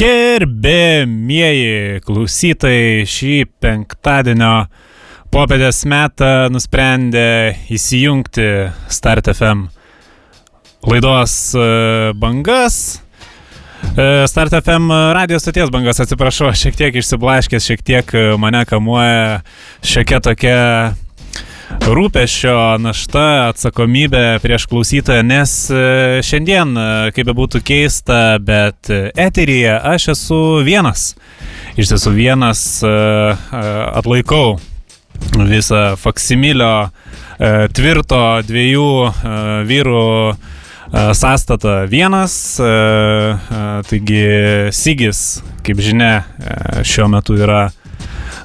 Gerbėmieji klausytojai šį penktadienio popietės metą nusprendė įsijungti Start FM laidos e, bangas. E, Start FM radijos stoties bangas, atsiprašau, šiek tiek išsiblaškęs, šiek tiek mane kamuoja šiokia tokia rūpešio našta, atsakomybė prieš klausytoją, nes e, šiandien, e, kaip be būtų keista, bet eteryje aš esu vienas. Iš tiesų vienas e, atlaikau visą faksimilio tvirto dviejų vyrų sąstatą vienas. Taigi Sigis, kaip žinia, šiuo metu yra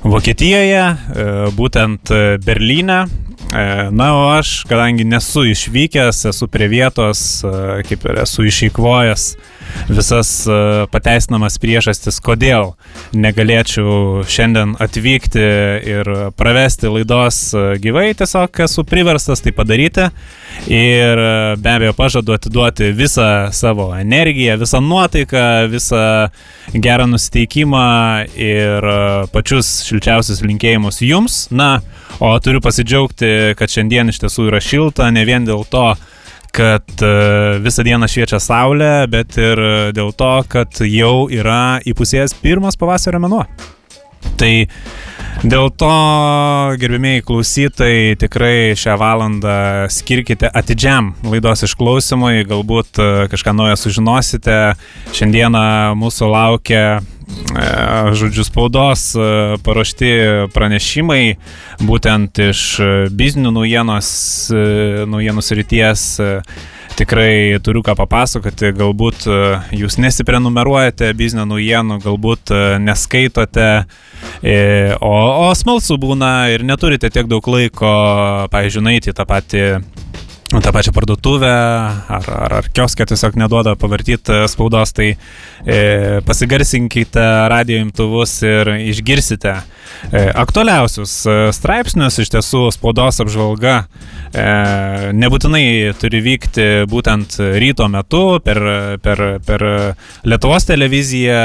Vokietijoje, e, būtent e, Berlyne. E, na, o aš, kadangi nesu išvykęs, esu prie vietos, kaip ir esu išeikvojęs visas pateisinamas priežastis, kodėl negalėčiau šiandien atvykti ir pravesti laidos gyvai, tiesiog esu priverstas tai padaryti ir be abejo pažadu atiduoti visą savo energiją, visą nuotaiką, visą gerą nusiteikimą ir pačius šilčiausius linkėjimus jums. Na, o turiu pasidžiaugti, kad šiandien iš tiesų yra šilta, ne vien dėl to, kad e, visą dieną šviečia saulė, bet ir dėl to, kad jau yra įpusėjęs pirmas pavasario mėnuo. Tai dėl to, gerbimieji klausytojai, tikrai šią valandą skirkite atidžiam laidos išklausimui, galbūt e, kažką naujo sužinosite. Šiandieną mūsų laukia E, žodžiu, spaudos e, paruošti pranešimai, būtent iš biznio naujienos, e, naujienų srities. Tikrai turiu ką papasakoti, galbūt jūs nesiprenumeruojate biznio naujienų, galbūt neskaitote, o, o smalsu būna ir neturite tiek daug laiko, pavyzdžiui, nueiti tą patį tą pačią parduotuvę ar, ar, ar kioskę tiesiog neduoda pavartyti e, spaudos, tai e, pasigarsinkite radio imtuvus ir išgirsite aktualiausius e, straipsnius. Iš tiesų, spaudos apžvalga e, nebūtinai turi vykti būtent ryto metu per, per, per Lietuvos televiziją.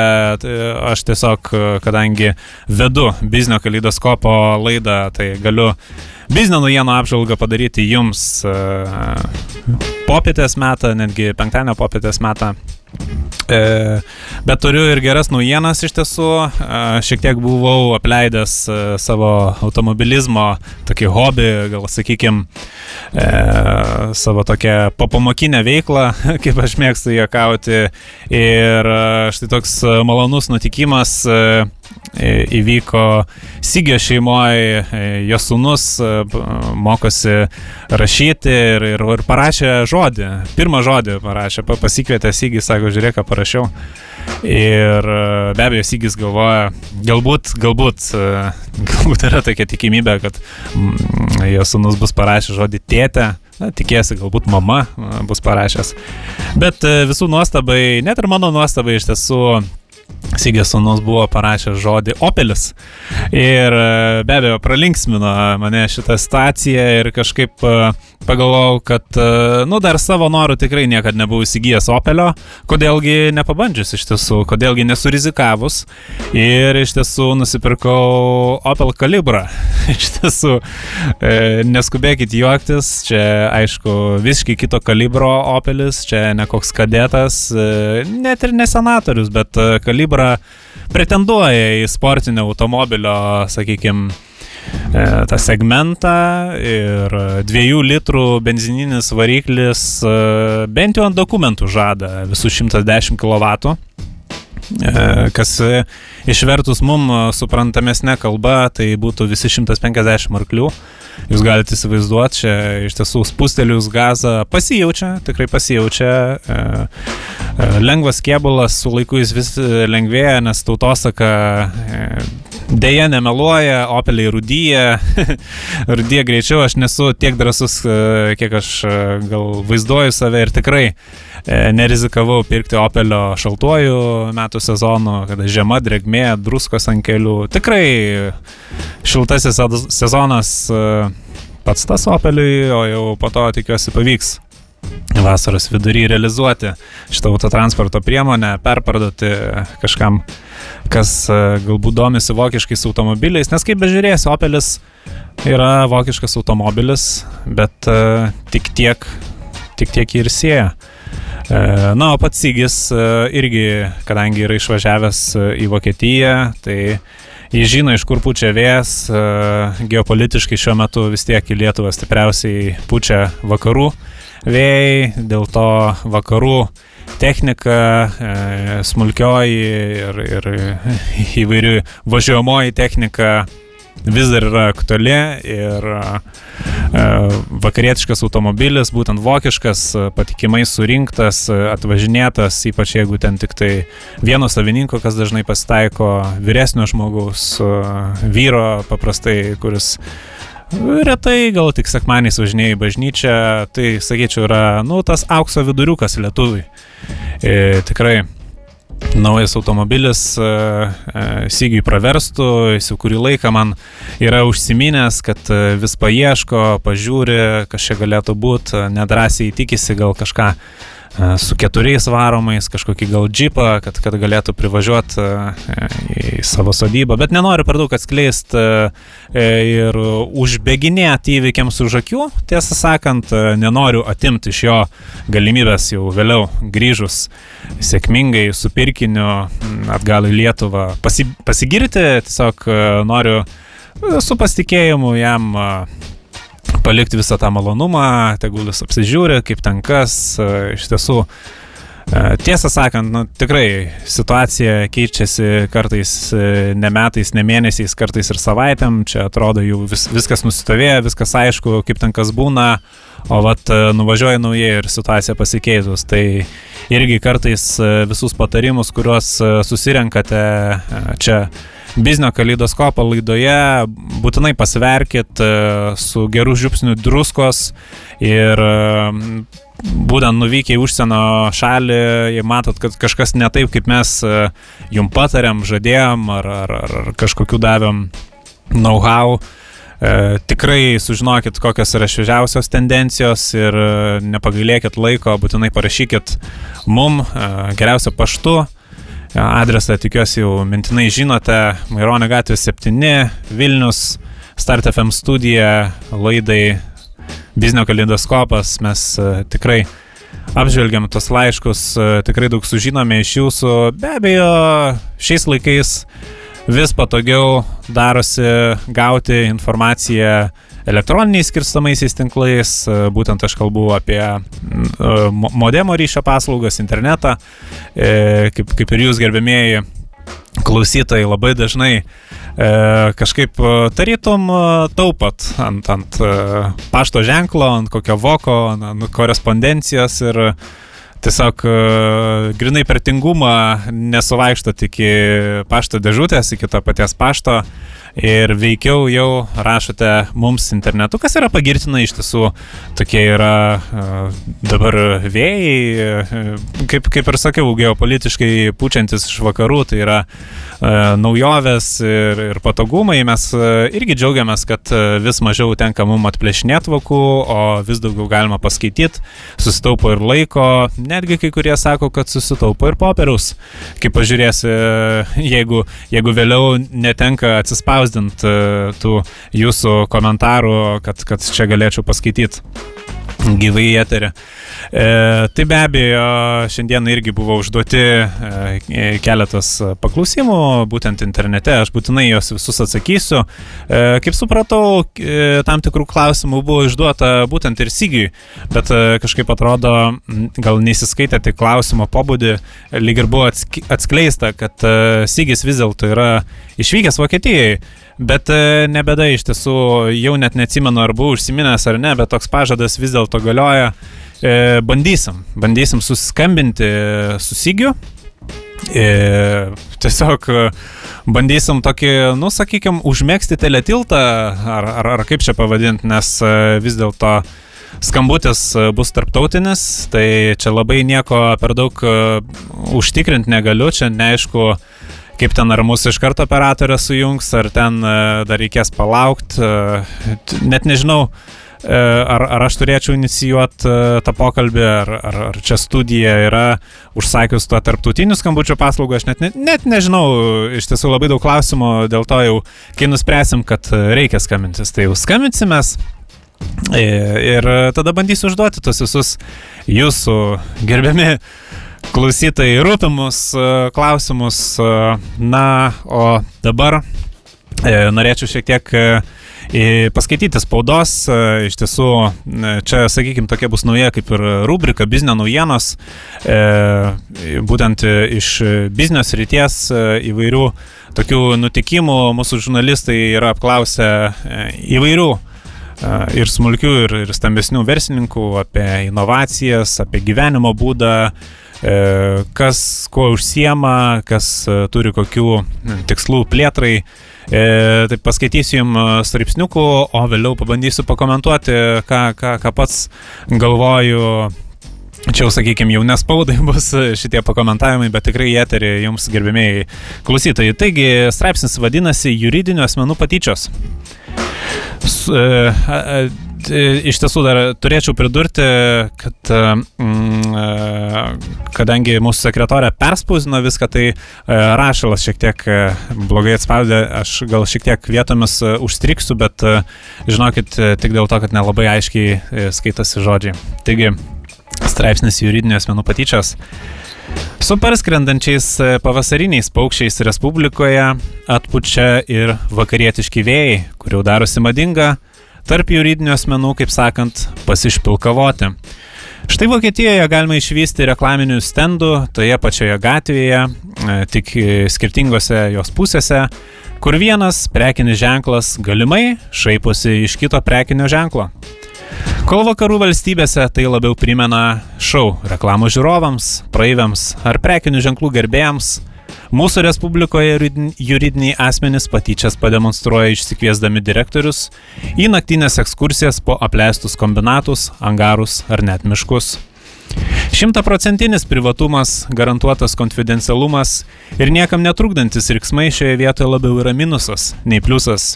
Aš tiesiog, kadangi vedu biznio kaleidoskopo laidą, tai galiu biznio naujienų apžvalgą padaryti jums e, popietės metą, netgi penktadienio popietės metą. E, bet turiu ir geras naujienas iš tiesų. E, šiek tiek buvau apleidęs savo automobilizmo tokį hobį, gal sakykime, savo tokią papamokinę veiklą, kaip aš mėgstu juokauti. Ir štai toks malonus nutikimas įvyko Sigio šeimoje, jo sunus e, mokosi rašyti ir, ir, ir parašė žodį, pirmą žodį parašė, pasikvietė Sigį, sako, žiūrėk, ką parašiau. Ir e, be abejo, Sigis galvoja, galbūt, galbūt, e, galbūt yra tokia tikimybė, kad mm, jo sunus bus parašęs žodį tėtę, Na, tikėsi, galbūt mama bus parašęs. Bet visų nuostabai, net ir mano nuostabai iš tiesų Sigės sūnus buvo parašęs žodį Opelis. Ir e, be abejo, pralinksmino mane šitą situaciją ir kažkaip e, pagalvojau, kad, e, nu, dar savo norų tikrai niekada nebuvau įsigijęs Opelio, kodėlgi nepabandžius iš tiesų, kodėlgi nesurizikavus. Ir iš tiesų nusipirkau Opel Calibrą. iš tiesų, neskubėkit juoktis, čia aišku visiškai kito kalibro Opelis, čia ne koks kadetas, net ir ne senatorius, bet Calibra pretenduoja į sportinio automobilio, sakykime, tą segmentą ir dviejų litrų benzininis variklis e, bent jau ant dokumentų žada visus 110 kW. Kas išvertus mum suprantamesnė kalba, tai būtų visi 150 arklių. Jūs galite įsivaizduoti, čia iš tiesų spustelius gazą pasijaučia, tikrai pasijaučia. E, e, lengvas kėbulas su laiku jis vis lengvėja, nes tautosaka e, dėja nemeluoja, Opeliai rudyja, rudyja greičiau, aš nesu tiek drasus, kiek aš gal vaizduoju save ir tikrai nerizikavau pirkti Opelio šaltuoju metų sezonu, kada žiema, drėgmė, druskos ant kelių. Tikrai šiltasis sezonas pats tas Opeliui, o jau po to tikiuosi pavyks vasaros vidury realizuoti šitą autotransporto priemonę, perparduoti kažkam, kas e, galbūt domisi vokiškais automobiliais, nes kaip bežiūrės, Opelis yra vokiškas automobilis, bet uh, tik tiek, tik tiek ir sieja. Uh, na, o pats Sygis irgi, kadangi yra išvažiavęs į Vokietiją, tai jis žino, iš kur pučia vėjas, geopolitiškai šiuo metu vis tiek į Lietuvą stipriausiai pučia vakarų vėjai, dėl to vakarų technika, e, smulkioji ir, ir įvairių važiuojamoji technika vis dar yra aktuali ir e, vakarietiškas automobilis, būtent vokiškas, patikimai surinktas, atvažinėtas, ypač jeigu ten tik tai vieno savininko, kas dažnai pasitaiko, vyresnio žmogaus, vyro paprastai, kuris Retai, gal tik sekmaniais važinėjai bažnyčią, tai sakyčiau yra, nu, tas aukso viduriukas lietuviui. E, tikrai naujas automobilis e, e, Sygiui praverstų, jis jau kurį laiką man yra užsiminęs, kad e, vis paieško, pažiūri, kas čia galėtų būti, nedrasiai tikisi gal kažką su keturiais varomais, kažkokį gal džipą, kad, kad galėtų privažiuoti e, į savo sodybą, bet nenoriu per daug atskleisti e, ir užbėginėti įvykiams už akių, tiesą sakant, nenoriu atimti iš jo galimybės jau vėliau grįžus sėkmingai su pirkiniu atgal į Lietuvą pasi, pasigirti, tiesiog noriu su pasitikėjimu jam palikti visą tą malonumą, tegul jis apsižiūri, kaip ten kas, e, iš tiesų. E, tiesą sakant, nu, tikrai situacija keičiasi kartais e, ne metais, ne mėnesiais, kartais ir savaitėm. Čia atrodo jau vis, viskas nusistovėjo, viskas aišku, kaip ten kas būna, o vat nuvažiuoja naujai ir situacija pasikeitus. Tai irgi kartais visus patarimus, kuriuos susirenkate čia biznio kaleidoskopo laidoje būtinai pasverkit e, su geru žiupsniu druskos ir e, būtent nuvykę į užsienio šalį, jei matot, kad kažkas ne taip, kaip mes e, jum patarėm, žadėjom ar, ar, ar kažkokiu davėm know-how, E, tikrai sužinokit, kokios yra šviežiausios tendencijos ir nepagailėkit laiko, būtinai parašykit mum, e, geriausia paštu, Adresą tikiuosi jau mintinai žinote. Maironio gatvė 7, Vilnius, Start FM studija, laidai Biznio kalendoskopas. Mes e, tikrai apžvelgiam tos laiškus, e, tikrai daug sužinome iš jūsų. Be abejo, šiais laikais vis patogiau darosi gauti informaciją elektroniniais skirstamaisiais tinklais, e, būtent aš kalbu apie e, modemo ryšio paslaugas, internetą, e, kaip, kaip ir jūs gerbėmėjai klausytojai labai dažnai e, kažkaip tarytum taupat ant, ant pašto ženklo, ant kokio voko, ant korespondencijos ir tiesiog e, grinai per tingumą nesuvaikštot iki pašto dėžutės, iki to paties pašto ir veikiau jau rašote mums internetu, kas yra pagirtina iš tiesų. Tokie yra uh, dabar vėjai, uh, kaip, kaip ir sakiau, geopolitiškai pučiantis iš vakarų, tai yra uh, naujovės ir, ir patogumai. Mes uh, irgi džiaugiamės, kad uh, vis mažiau tenka mums atplėšinėti vokų, o vis daugiau galima paskaityti, susitaupo ir laiko, netgi kai kurie sako, kad susitaupo ir popieriaus. Kaip pažiūrėsi, jeigu, jeigu vėliau netenka e, tų jūsų komentarų, kad, kad čia galėčiau paskaityti gyvai eterį. E, tai be abejo, šiandien irgi buvo užduoti e, keletas paklausimų, būtent internete, aš būtinai juos visus atsakysiu. E, kaip supratau, e, tam tikrų klausimų buvo išduota būtent ir Sigiui, bet e, kažkaip atrodo, gal neįsiskaitėte klausimo pobūdį, lyg ir buvo atskleista, kad e, Sigis vis dėlto yra išvykęs Vokietijai. Bet e, nebeda iš tiesų, jau net neatsimenu, ar buvau užsiminęs ar ne, bet toks pažadas vis dėlto galioja. E, bandysim, bandysim susiskambinti su Sigiu. E, tiesiog bandysim tokį, nu, sakykime, užmėgsti teletiltą, ar, ar, ar kaip čia pavadinti, nes vis dėlto skambutis bus tarptautinis, tai čia labai nieko per daug užtikrinti negaliu, čia neaišku, kaip ten ar mūsų iš karto operatorė sujungs, ar ten e, dar reikės palaukti. E, net nežinau, ar, ar aš turėčiau inicijuoti tą pokalbį, ar, ar, ar čia studija yra užsakius tą tarptautinių skambučio paslaugą, aš net, net, net nežinau, iš tiesų labai daug klausimų, dėl to jau, kai nuspręsim, kad reikia skambintis, tai jau skambinsimės. Ir tada bandysiu užduoti tos visus jūsų gerbiami klausytojai rūpimus klausimus. Na, o dabar norėčiau šiek tiek paskaityti spaudos. Iš tiesų, čia, sakykime, tokia bus nauja kaip ir rubrika Biznio naujienos, būtent iš biznio srities įvairių tokių nutikimų mūsų žurnalistai yra apklausę įvairių ir smulkių, ir, ir stambesnių verslininkų apie inovacijas, apie gyvenimo būdą, kas kuo užsiema, kas turi kokių tikslų plėtrai. E, tai paskaitysiu jums straipsniukų, o vėliau pabandysiu pakomentuoti, ką, ką, ką pats galvoju. Čia jau, sakykime, jau nespaudai bus šitie pakomentavimai, bet tikrai jie eterį jums gerbėmiai klausytojai. Taigi, straipsnis vadinasi Juridinių asmenų patyčios. Iš tiesų dar turėčiau pridurti, kad mm, kadangi mūsų sekretorė perspausino viską, tai rašalas šiek tiek blogai atspaudė, aš gal šiek tiek vietomis užstriksiu, bet žinokit, tik dėl to, kad nelabai aiškiai skaitosi žodžiai. Taigi, straipsnis juridinio asmenų patyčios. Su parskrendančiais pavasariniais paukščiais Respublikoje atpučia ir vakarietiški vėjai, kurių darosi madinga tarp juridinių asmenų, kaip sakant, pasišpilkavoti. Štai Vokietijoje galima išvysti reklaminių stendų toje pačioje gatvėje, tik skirtingose jos pusėse, kur vienas prekinis ženklas galimai šaiposi iš kito prekinio ženklo. Kol vakarų valstybėse tai labiau primena šau reklamų žiūrovams, praeiviams ar prekinių ženklų gerbėjams, mūsų Respublikoje juridiniai asmenys patyčias pademonstruoja išsikviesdami direktorius į naktinės ekskursijas po apleistus kombinatus, angarus ar net miškus. Šimtaprocentinis privatumas, garantuotas konfidencialumas ir niekam netrukdantis riksmai šioje vietoje labiau yra minusas nei pliusas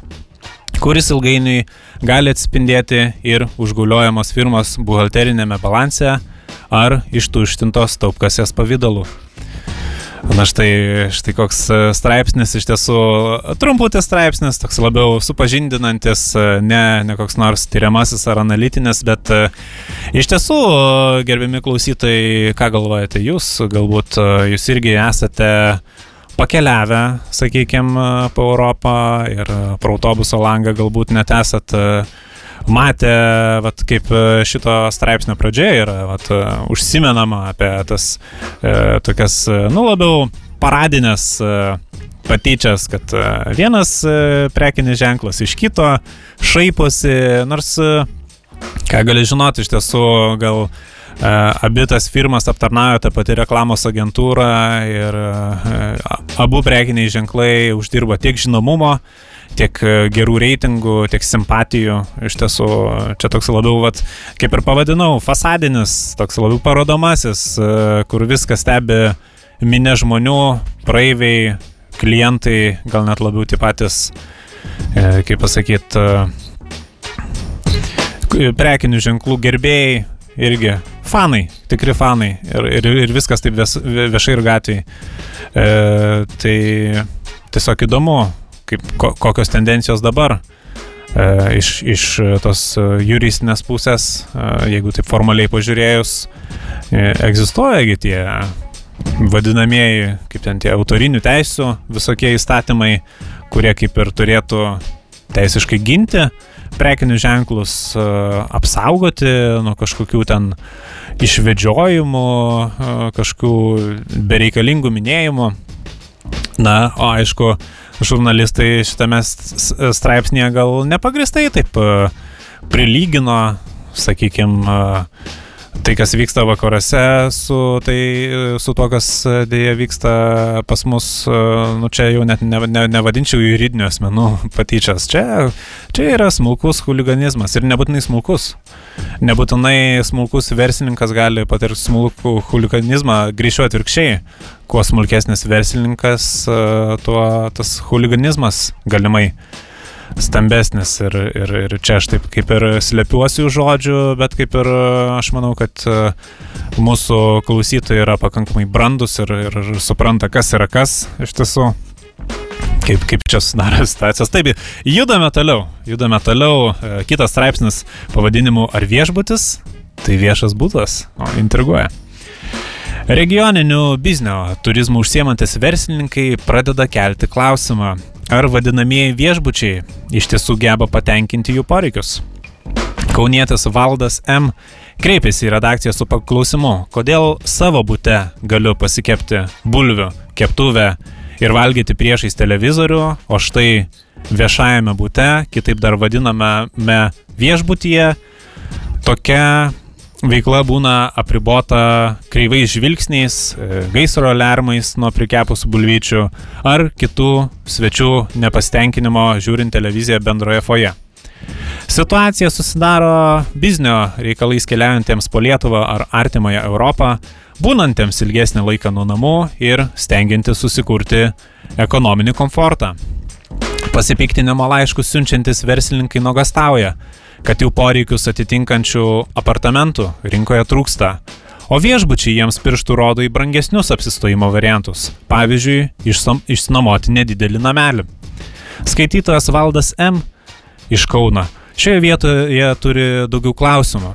kuris ilgainiui gali atspindėti ir užguliojamos firmos buhalterinėme balanse ar ištuštintos taupkasės pavydalu. Na štai, štai koks e, straipsnis, iš tiesų trumputis straipsnis, toks labiau supažindinantis, e, ne, ne koks nors tyriamasis ar analitinis, bet e, iš tiesų, gerbiami klausytojai, ką galvojate jūs, galbūt jūs irgi esate pakeliavę, sakykime, po Europą ir pro autobuso langą galbūt net esat e, matę, vat, kaip e, šito straipsnio pradžioje yra vat, e, užsimenama apie tas e, tokias, nu labiau paradinės e, patyčias, kad e, vienas e, prekinis ženklas iš kito šaiposi, nors e, ką gali žinoti iš tiesų, gal E, abi tas firmas aptarnauja tą patį reklamos agentūrą ir e, abu prekiniai ženklai uždirba tiek žinomumo, tiek e, gerų reitingų, tiek simpatijų. Iš tiesų, čia toks labiau, vat, kaip ir pavadinau, fasadinis, toks labiau parodomasis, kur viskas stebi minė žmonių, praeiviai, klientai, gal net labiau tie patys, kaip pasakyti, prekinių ženklų gerbėjai irgi fanai, tikri fanai ir, ir, ir viskas taip viešai ir gatvėje. E, tai tiesiog įdomu, kaip, ko, kokios tendencijos dabar e, iš, iš tos juristinės pusės, e, jeigu taip formaliai pažiūrėjus, e, egzistuojagi tie vadinamieji, kaip ten tie autorinių teisų, visokie įstatymai, kurie kaip ir turėtų teisiškai ginti prekinius ženklus, e, apsaugoti nuo kažkokių ten išvedžiojimų, kažkokių bereikalingų minėjimų. Na, o aišku, žurnalistai šitame straipsnėje gal nepagristai taip prilygino, sakykime, tai, kas vyksta vakaruose, su, tai, su to, kas dėja vyksta pas mus, nu čia jau net ne, ne, nevadinčiau juridinių asmenų patyčias. Čia, čia yra smulkus huliganizmas ir nebūtinai smulkus. Nebūtinai smulkus verslininkas gali patirti smulkų huliganizmą, grįžčiau atvirkščiai. Kuo smulkesnis verslininkas, tuo tas huliganizmas galimai stambesnis ir, ir, ir čia aš taip kaip ir slepiuosi už žodžių, bet kaip ir aš manau, kad mūsų klausytojai yra pakankamai brandus ir, ir supranta, kas yra kas iš tiesų. Kaip, kaip čia sudaro situacijas. Taip, judame toliau. Judame toliau. Kitas straipsnis pavadinimu Ar viešbutis? Tai viešas būtas. O, intriguoja. Regioninių biznio turizmų užsiemantis verslininkai pradeda kelti klausimą, ar vadinamieji viešbučiai iš tiesų geba patenkinti jų poreikius. Kaunietis Valdas M. kreipėsi į redakciją su paklausimu, kodėl savo būte galiu pasikepti bulvių, keptuvę ir valgyti priešais televizorių, o štai viešajame būte, kitaip dar vadiname viešbutyje, tokia veikla būna apribota kreivais žvilgsniais, e, gaisro alarmais nuo prikepusių bulvyčių ar kitų svečių nepastenkinimo žiūrint televiziją bendroje foje. Situacija susidaro biznio reikalais keliaujantiems po Lietuvą ar artimąją Europą, būnantiems ilgesnį laiką nuo namų ir stengiantis susikurti ekonominį komfortą. Pasipiktinimo laiškus siunčiantis verslininkai nuogastauja, kad jų poreikius atitinkančių apartamentų rinkoje trūksta, o viešbučiai jiems pirštų rodo į brangesnius apsistojimo variantus, pavyzdžiui, išsinuomoti nedidelį namelį. Skaitytojas Valdas M. iš Kauna šioje vietoje turi daugiau klausimų.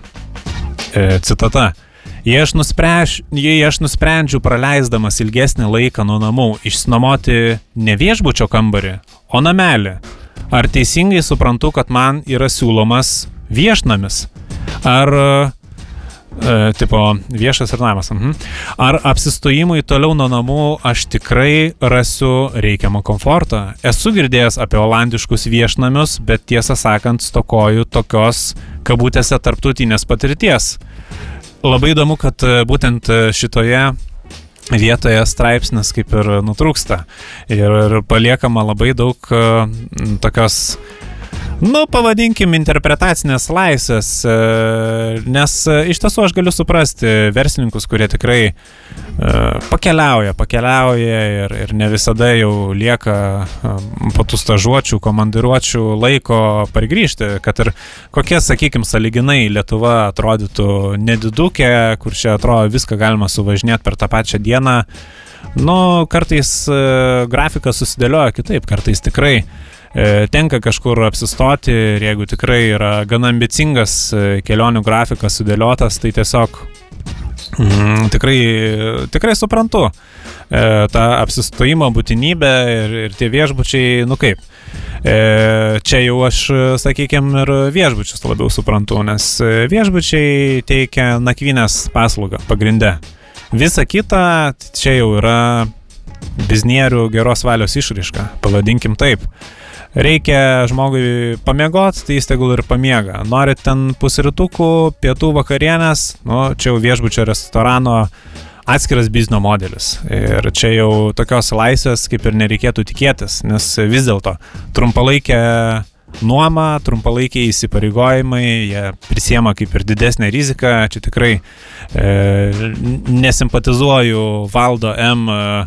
E, citata. Jei aš, nuspręš, jei aš nusprendžiu praleisdamas ilgesnį laiką nuo namų išsinuomoti ne viešbučio kambarį, o namelį, Ar teisingai suprantu, kad man yra siūlomas viešnamis? Ar e, tipo viešas ir namas. Mhm. Ar apsistojimui toliau nuo namų aš tikrai rasiu reikiamą komfortą? Esu girdėjęs apie olandiškus viešnamius, bet tiesą sakant, stokoju tokios kabutėse tarptautinės patirties. Labai įdomu, kad e, būtent šitoje vietoje straipsnis kaip ir nutrūksta. Ir, ir paliekama labai daug tokios nu, pavadinkim, interpretacinės laisvės, e, nes e, iš tiesų aš galiu suprasti verslininkus, kurie tikrai e, pakeliauja, pakeliauja ir, ir ne visada jau lieka po tų stažuočių, komandiruočių laiko pargrįžti, kad ir kokia, sakykime, saliginai Lietuva atrodytų nedidukė, kur čia atrodo viską galima suvažinėti per tą pačią dieną. Nu, kartais grafikas susidėlioja kitaip, kartais tikrai E, tenka kažkur apsistoti ir jeigu tikrai yra gana ambicingas e, kelionių grafikas sudėliotas, tai tiesiog mm, tikrai, tikrai suprantu e, tą apsistojimo būtinybę ir, ir tie viešbučiai, nu kaip. E, čia jau aš, sakykime, ir viešbučius labiau suprantu, nes viešbučiai teikia nakvynės paslaugą pagrindė. Visa kita čia jau yra biznierių geros valios išraiška, pavadinkim taip. Reikia žmogui pamiegoti, tai jis tegul ir pamiega. Norit ten pusrytukų, pietų vakarienės, nu, čia jau viešbučio restorano atskiras biznio modelis. Ir čia jau tokios laisvės kaip ir nereikėtų tikėtis, nes vis dėlto trumpalaikė nuoma, trumpalaikiai įsipareigojimai, jie prisiema kaip ir didesnę riziką. Čia tikrai e, nesimpatizuoju valdo M. E,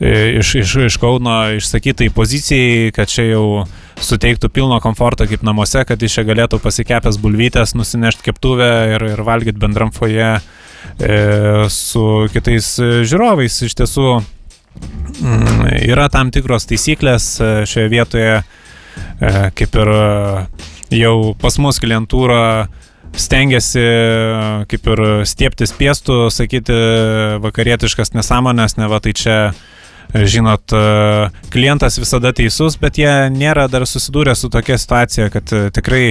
iš, iš, iš Kauno išsakytai pozicijai, kad čia jau suteiktų pilno komforto kaip namuose, kad iš čia galėtų pasikepęs bulvytės, nusinešti keptuvę ir, ir valgyti bendram foje e, su kitais žiūrovais. Iš tiesų mm, yra tam tikros taisyklės e, šioje vietoje, e, kaip ir jau pas mus klientūra stengiasi kaip ir stieptis piestų, sakyti vakarietiškas nesąmonės, ne va tai čia žinot, e, klientas visada teisus, bet jie nėra dar susidūrę su tokia situacija, kad e, tikrai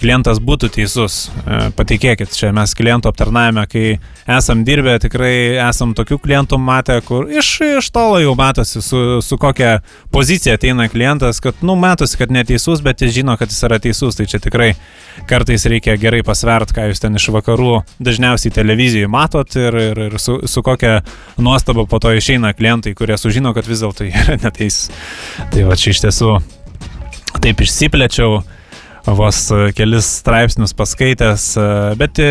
klientas būtų teisus. E, patikėkit, čia mes klientų aptarnavime, kai esam dirbę, tikrai esam tokių klientų matę, kur iš, iš tolo jau matosi, su, su kokia pozicija ateina klientas, kad, nu, matosi, kad neteisus, bet jis žino, kad jis yra teisus. Tai čia tikrai kartais reikia gerai pasvert, ką jūs ten iš vakarų dažniausiai televizijoje matot ir, ir, ir su, su kokia nuostaba po to išeina klientai, kurie sužino, žino, kad vis dėlto jie yra neteisūs. Tai va čia iš tiesų taip išsiplėčiau. vos e, kelis straipsnius paskaitęs, e, bet e,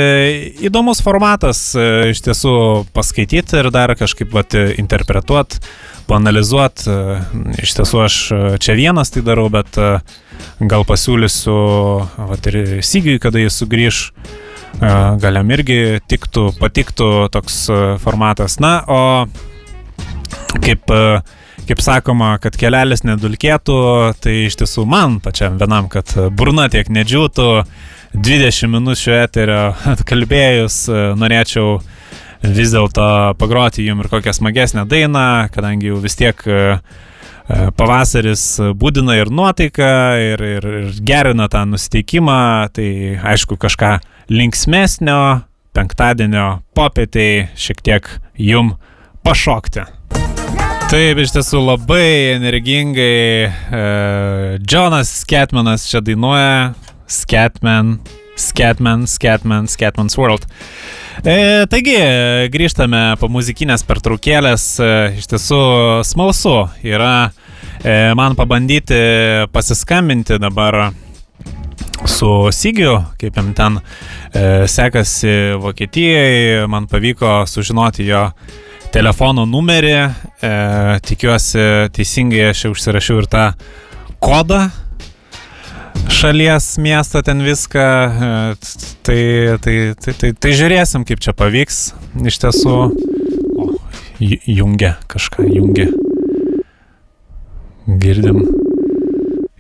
įdomus formatas iš tiesų paskaityti ir dar kažkaip vat, interpretuoti, panalizuoti. Iš tiesų aš čia vienas tai darau, bet gal pasiūlysiu vat, ir Sigiui, kada jis sugrįž. Gal jam irgi tiktų, patiktų toks formatas. Na, o kaip uh, kaip sakoma, kad kelelis nedulkėtų, tai iš tiesų man pačiam vienam, kad burna tiek nedžiūtų, 20 minučių eterio atkalbėjus, norėčiau vis dėlto pagroti jums ir kokią smagesnę dainą, kadangi jau vis tiek e, e, pavasaris būdina ir nuotaiką, ir, ir, ir gerina tą nusiteikimą, tai aišku kažką linksmesnio, penktadienio popietiai šiek tiek jum pašokti. Taip, iš tiesų labai energingai uh, Jonas Skatmanas čia dainuoja. Skatman, Skatman, Skatman, Skatman's World. E, taigi, grįžtame po muzikinės pertraukėlės. E, iš tiesų smalsu yra e, man pabandyti pasiskambinti dabar su Sigiu, kaip jam ten e, sekasi Vokietijai. Man pavyko sužinoti jo telefono numerį. E, tikiuosi teisingai aš jau užsirašiau ir tą kodą šalies miestą ten viską. E, tai, tai, tai, tai, tai žiūrėsim, kaip čia pavyks. Iš tiesų, o, jungia kažką, jungia. Girdim.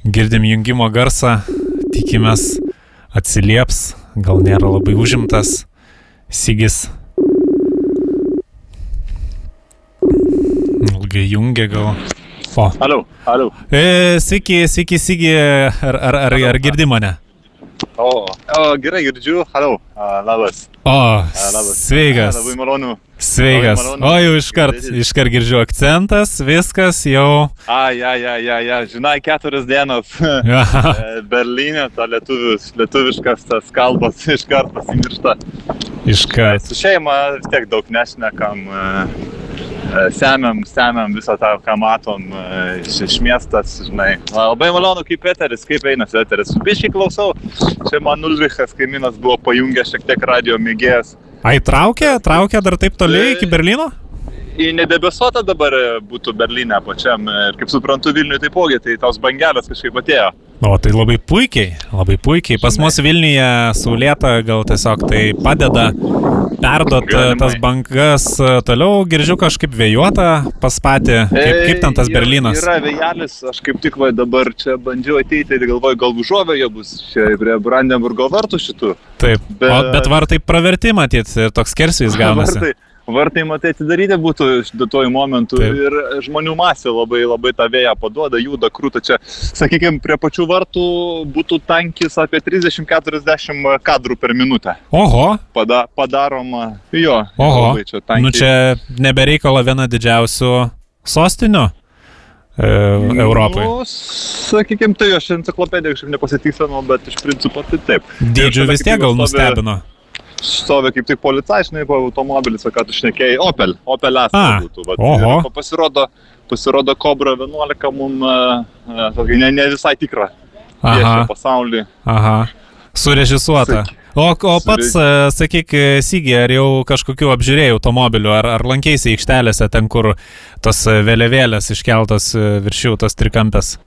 Girdim jungimo garsą, tikimės atsilieps, gal nėra labai užimtas. Sigis jungia gal. O. Alio, alio. E, sveiki, sveiki, Sigi, ar, ar, ar, ar girdi mane? O, o gerai, girdžiu, alio, labas. O, labas. sveikas. Labai malonu. Sveikas. Labai malonu. O, jau iškart, iškart girdžiu akcentas, viskas jau. Ai, ai, ai, ai, ai. žinai, keturias dienas. E, Berlyne, ta lietuvius, lietuviškas tas kalbas iškart pasimiršta. Iškart. Su šeima vis tiek daug nešnekam. Uh, semiam, semiam visą tą, ką matom iš, iš miestas, žinai. Labai malonu, kaip eteris, kaip einasi eteris. Biškai klausau, čia man Ulrichas kaimynas buvo pajungęs šiek tiek radio mėgėjas. Ai, traukia, traukia dar taip toliai iki Berlyno? Į nedebesuotą dabar būtų Berlyne pačiam ir kaip suprantu Vilniuje taipogi, tai tos bangelės kažkaip atėjo. O tai labai puikiai, labai puikiai. Pas mus Vilniuje saulėta gal tiesiog tai padeda perdot Galimai. tas bangas toliau, girdžiu kažkaip vėjuota pas patį, kaip, kaip ten tas Berlynas. Yra vėjelis, aš kaip tik va dabar čia bandžiau ateiti ir galvoju, gal užuovėje bus čia prie Brandenburgo vartų šitų. Taip, bet, o, bet vartai praverti matyt ir toks kersvys gaunasi. Vartai vartai matai atidaryti būtų duotuoju momentu Taip. ir žmonių masė labai labai tą vėją paduoda, juda krūta čia, sakykime, prie pačių vartų būtų tankis apie 30-40 kadrų per minutę. Oho. Pada, padaroma, jo. Oho. Čia tankiai. nu čia nebereikalo viena didžiausių sostinių. E, Europai. Nu, sakykime, tai aš enciklopediją kažkaip nepasitikslinau, bet iš principo tai taip. Dydžių vis tiek gal nustebino. Stovi stovi kaip tik policajai, po automobilis, ką tu šnekėjai, Opel, Opel Astra būtų. Vat, oho. Pasirodo, pasirodo Cobra 11 mums uh, ne, ne visai tikra. Aha. Pasaulį. Aha. Surežisuota. O, o pats, sakyk, Sygį, ar jau kažkokiu apžiūrėjai automobiliu, ar, ar lankėsi aikštelėse ten, kur tos vėliavėlės iškeltos virš jų, tas trikampės?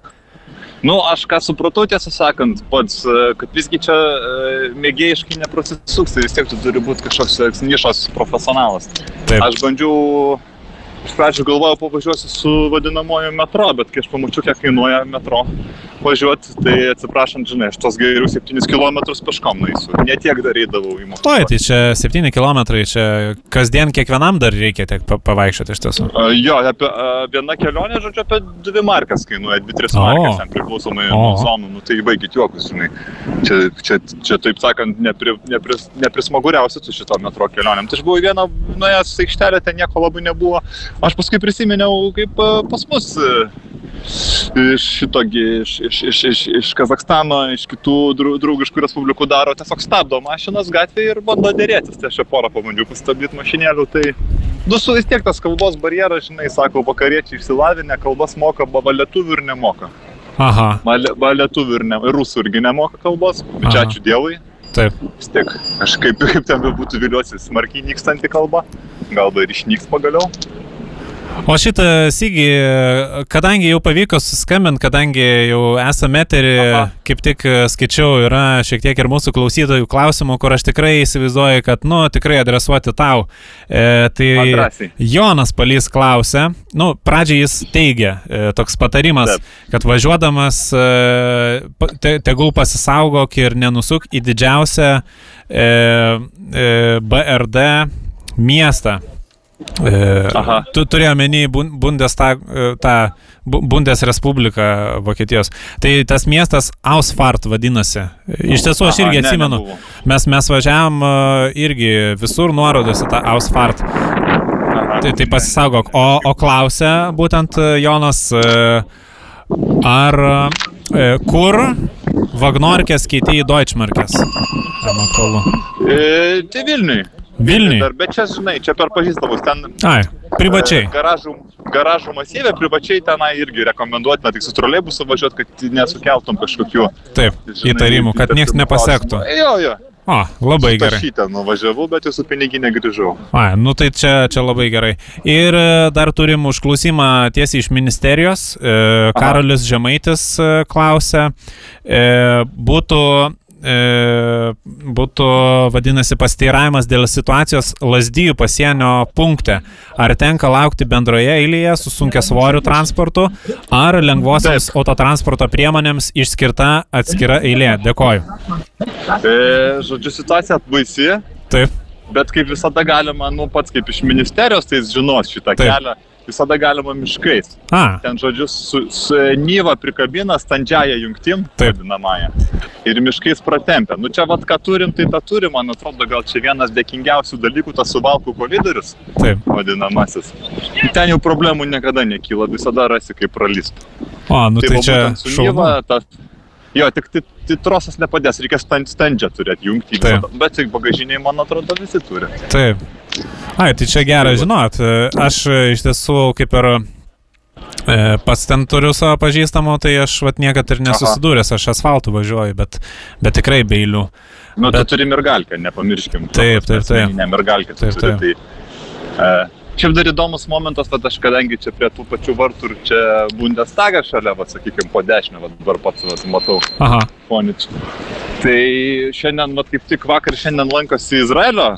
Nu, aš ką supratau, tiesą sakant, pats, e, kad visgi čia e, mėgėjiškai neprasisuks, tai vis tiek tu turi būti kažkoks nišos profesionalas. Taip. Aš bandžiau iš pradžių galvojau pavažiuosiu su vadinamoju metro, bet kai aš pamačiau, kiek kainuoja metro važiuoti, tai atsiprašant, žinai, aš tos geriau 7 km peškom naisiu. Ne tiek darydavau į mokyklą. Oi, tai čia 7 km, čia kasdien kiekvienam dar reikia tiek pavaikščioti iš tiesų. Uh, jo, apie, uh, viena kelionė, žodžiu, apie 2 markas kainuoja, 2-3 markas, ten priklausomai nuo zonų, nu tai baigit juokus, žinai. Čia, čia, čia taip sakant, nepri, nepris, neprismaguriausia su šito metro kelionėm. Tai aš buvau vieną nuėjęs aikštelę, ten nieko labai nebuvo. Aš paskui prisiminiau, kaip e, pas mus e, iš šitogi, iš, iš, iš, iš, iš Kazakstano, iš kitų draugiškų respublikų daro, tiesiog stabdo mašinas gatvėje ir bando dėrėtis. Tai aš čia porą pabandžiau pastabdyti mašinėlių, tai nu su vis tiek tas kalbos barjeras, žinai, sako, vakariečiai išsilavinę, kalbas moka, baba lietuvių ir nemoka. Aha. Man lietuvių ir, ne, ir rusų irgi nemoka kalbos, bet čia ačiū Dievui. Taip. Vis tiek, aš kaip, kaip ten bebūtų viliuosi, smarkiai nykstanti kalba. Gal dar išnyks pagaliau. O šitą sygį, kadangi jau pavyko susiskambinti, kadangi jau esame eterį, kaip tik skaičiau, yra šiek tiek ir mūsų klausytojų klausimų, kur aš tikrai įsivaizduoju, kad, nu, tikrai adresuoti tau. E, tai Drąsiai. Jonas Palys klausia, nu, pradžiai jis teigia, e, toks patarimas, Taip. kad važiuodamas e, te, tegul pasisaugok ir nenusuk į didžiausią e, e, BRD miestą. E, Aha. tu turėjo menį Bundestag, e, tą Bu- Bundesrespubliką Vokietijos. Tai tas miestas Ausfart vadinasi. Iš tiesų aš Aha, irgi ne, atsimenu. nebuvo. Mes, mes važiavam e, irgi visur nuorodos į tą Ausfart. Aha. Tai, tai pasisaugok. O, o klausia būtent Jonas, ar kur Vagnorkės keitė į Deutschmarkės? E, tai Vilniui. Vilniui. Dar, bet čia, žinai, čia per pažįstamus ten. Ai, privačiai. e, Garažų, garažų masyvė, privačiai tenai irgi rekomenduotina tik su troleibusu važiuoti, kad nesukeltum kažkokių Taip, žinai, įtarimų, kad niekas nepasektų. klausimų. Jo, jo. O, labai gerai. Šitą nuvažiavau, bet jūsų piniginė grįžau. Ai, nu tai čia, čia labai gerai. Ir e, dar turim užklausimą tiesiai iš ministerijos. E, Karolis Žemaitis e, klausia, e, būtų, būtų vadinasi pasteiravimas dėl situacijos Lasdyjų pasienio punkte. Ar tenka laukti bendroje eilėje su sunkia svoriu transportu, ar lengvosiams autotransporto priemonėms išskirta atskira eilė? Dėkoju. E, žodžiu, situacija baisi, Taip, bet kaip visada galima, nu pats kaip iš ministerijos, tai jis žinos šitą Taip. kelią, visada galima miškais. a, Ten, žodžiu, su, su Nyva prikabina standžiają jungtim, Taip. vadinamąją, ir miškais pratempia. Nu čia vad, ką turim, tai tą turim, man atrodo, gal čia vienas dėkingiausių dalykų, tas suvalkų koridorius, taip. vadinamasis. Ten jau problemų niekada nekyla, visada rasi kaip pralysti. O, nu tai, va čia būtent su šaunu. Nyva, ta, jo, tik tai, tai trosas nepadės, reikia stand, standžią turėti jungti, bet tik bagažiniai, man atrodo, visi turi. Taip. Ai, tai čia va. žinot. Aš e, iš tiesų kaip ir e, pats ten turiu savo pažįstamų, tai aš vat niekad ir nesusidūręs, aš asfaltu važiuoju, bet, bet tikrai beilių. Nu, Bet- tu turi mergalkę, nepamirškim. Taip, taip, taip. Ne mergalkę, tu Taip, turi. taip. Tai, e, Šiaip dar įdomus momentas, kad aš kadangi čia prie tų pačių vartų ir čia Bundestagas šalia, va, sakykime, po dešinę, va, dabar pats va, matau Aha, fonič. Tai šiandien, va, kaip tik vakar šiandien lankosi Izraelio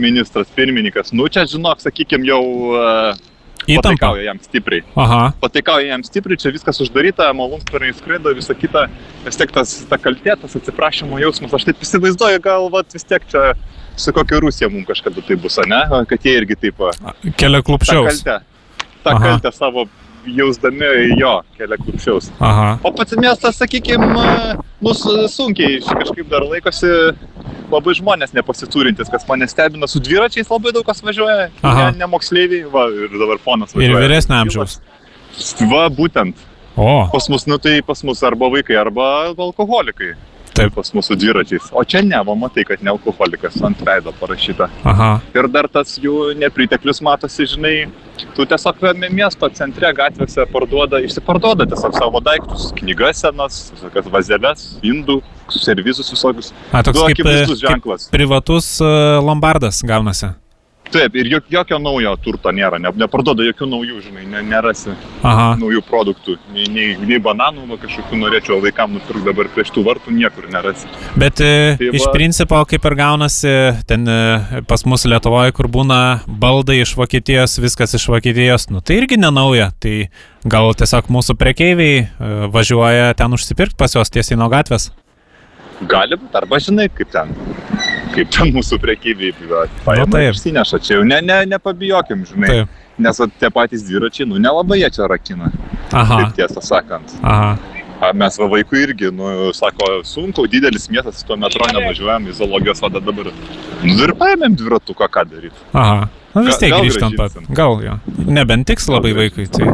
ministras pirmininkas. Nu, čia, žinok, sakykime, jau uh. Pataikauja jam stipriai. Aha, Pataikauja jam stipriai, čia viskas uždaryta, malūnsparniai skraido, visa kita. Vis tiek tas, ta kaltė, tas atsiprašymo jausmas, aš taip įsivaizduoju, gal vat, vis tiek čia su kokia Rusija mums kažkada tai bus, ne? Kad jie irgi taip, kelia tą klupščiaus. kaltę, tą Aha. kaltę savo jausdami jo kelia klupščiaus. Aha, O pats miestas, sakykime, nu, su- sunkiai kažkaip dar laikosi labai žmonės nepasiturintis, kas mane stebina, su dviračiais labai daug kas važiuoja, Aha. ne, ne moksleiviai, va, ir dabar ponas ir važiuoja. vyresnio amžiaus. Va, būtent. O, Pas mus, nu tai pas mus arba vaikai, arba alkoholikai. Taip. Pas mūsų dviračiais. O čia ne, va, matai, kad ne alkoholikas, ant veido parašyta. aha, Ir dar tas jų nepriteklius matosi, žinai, tu tiesiog mi- miesto centre gatvėse parduoda, išsiparduoda tiesiog savo daiktus, knygas senas, visokias vazeles, indų, servizus visokius. a, toks Du kaip, kaip ženklas. privatus e, lombardas gaunasi. Taip, ir jok, jokio naujo turto nėra, ne, neparduoda jokių naujų, žinai, ne, nerasi Aha, naujų produktų, nei, nei, nei bananų, va, kažkokių norėčiau vaikam nupirkti dabar prieš tų vartų, niekur nerasi. bet e, Tai iš va- principo kaip ir gaunasi ten e, pas mus Lietuvoje, kur būna baldai iš Vokietijos, viskas iš Vokietijos, nu tai irgi nenauja. Tai gal tiesiog mūsų prekeiviai e, važiuoja ten užsipirkti pas juos tiesiai nuo gatvės. Gali būti, arba žinai, kaip ten, kaip ten mūsų prekybiai paima Nu, taip. ir išsineša čia jau, ne, ne, nepabijokim, žinai. Taip. Nes tie patys dviračiai, nu nelabai jie čia rakina, Aha, taip tiesą sakant. aha. A, mes va vaikų irgi, nu, sako, sunku, didelis miestas, tuo metro nevažiuojam į zoologijos vadą dabar. Nu ir paėmėm dviratuką, ką daryti. Aha. Nu vis tiek gal grįžtant pat. Gal jo. Nebent tiks labai vaikui, tai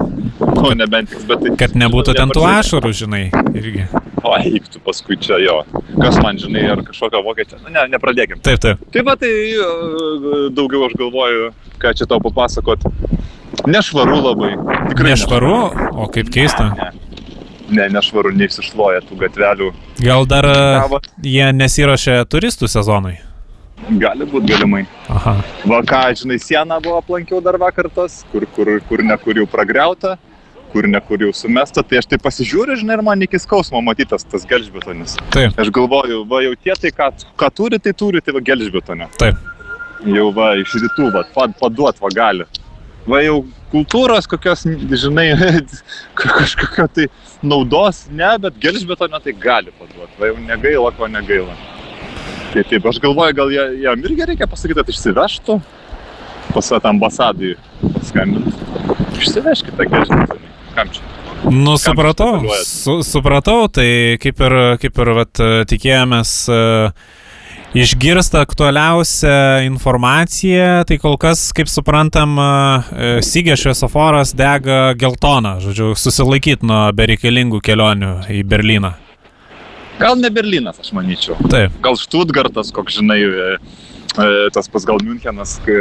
Nu, nebent tik, bet tai... kad nebūtų ten tų ašarų, žinai, irgi. O, eik tu paskui čia jo. Kas man, žinai, ar kažkokio vokiečio. Nu, ne, nepradėkim. Taip, taip. Tai va, tai e, daugiau aš galvoju, ką čia tau papasakot. Nešvaru labai. Tikrai Nešvaru, o kaip keista. Ne. ne, nešvaru, neišsišloja tų gatvelių. Gal dar Gavo. jie nesiuošia turistų sezonui? Gali būti galimai. Aha. Va ką, žinai, sieną buvo aplankiau dar vakar tas, kur, kur, kur nekur jau pragriauta, kur nekur jau sumesta, tai aš tai pasižiūriu, žinai, ir man iki skausmo matytas tas gelžbetonis. Taip. Aš galvoju, va jau tie tai, ką, ką turi, tai turi, tai va gelžbetonė. Taip. Jau va iš rytų, va, paduot va gali. Va jau kultūros kokios, žinai, kažkokio tai naudos, ne, bet gelžbetonė tai gali paduot. Va jau negaila, ko negaila. Tai taip, aš galvoju, gal jam irgi reikia pasakyti, kad išsivežtų pas ambasadai paskambinti. Išsivežkite gežinį. Kam čia? Nu, supratau, su, supratau, tai kaip ir, kaip ir vat, tikėjomės uh, išgirsta aktualiausią informaciją, tai kol kas, kaip suprantam, uh, Sygė šviesoforas dega geltoną, žodžiu, susilaikyti nuo bereikalingų kelionių į Berliną. Gal ne Berlynas, aš manyčiau. Taip. Gal Štutgartas, koks žinai, e, e, tas pas gal Münchenas, e,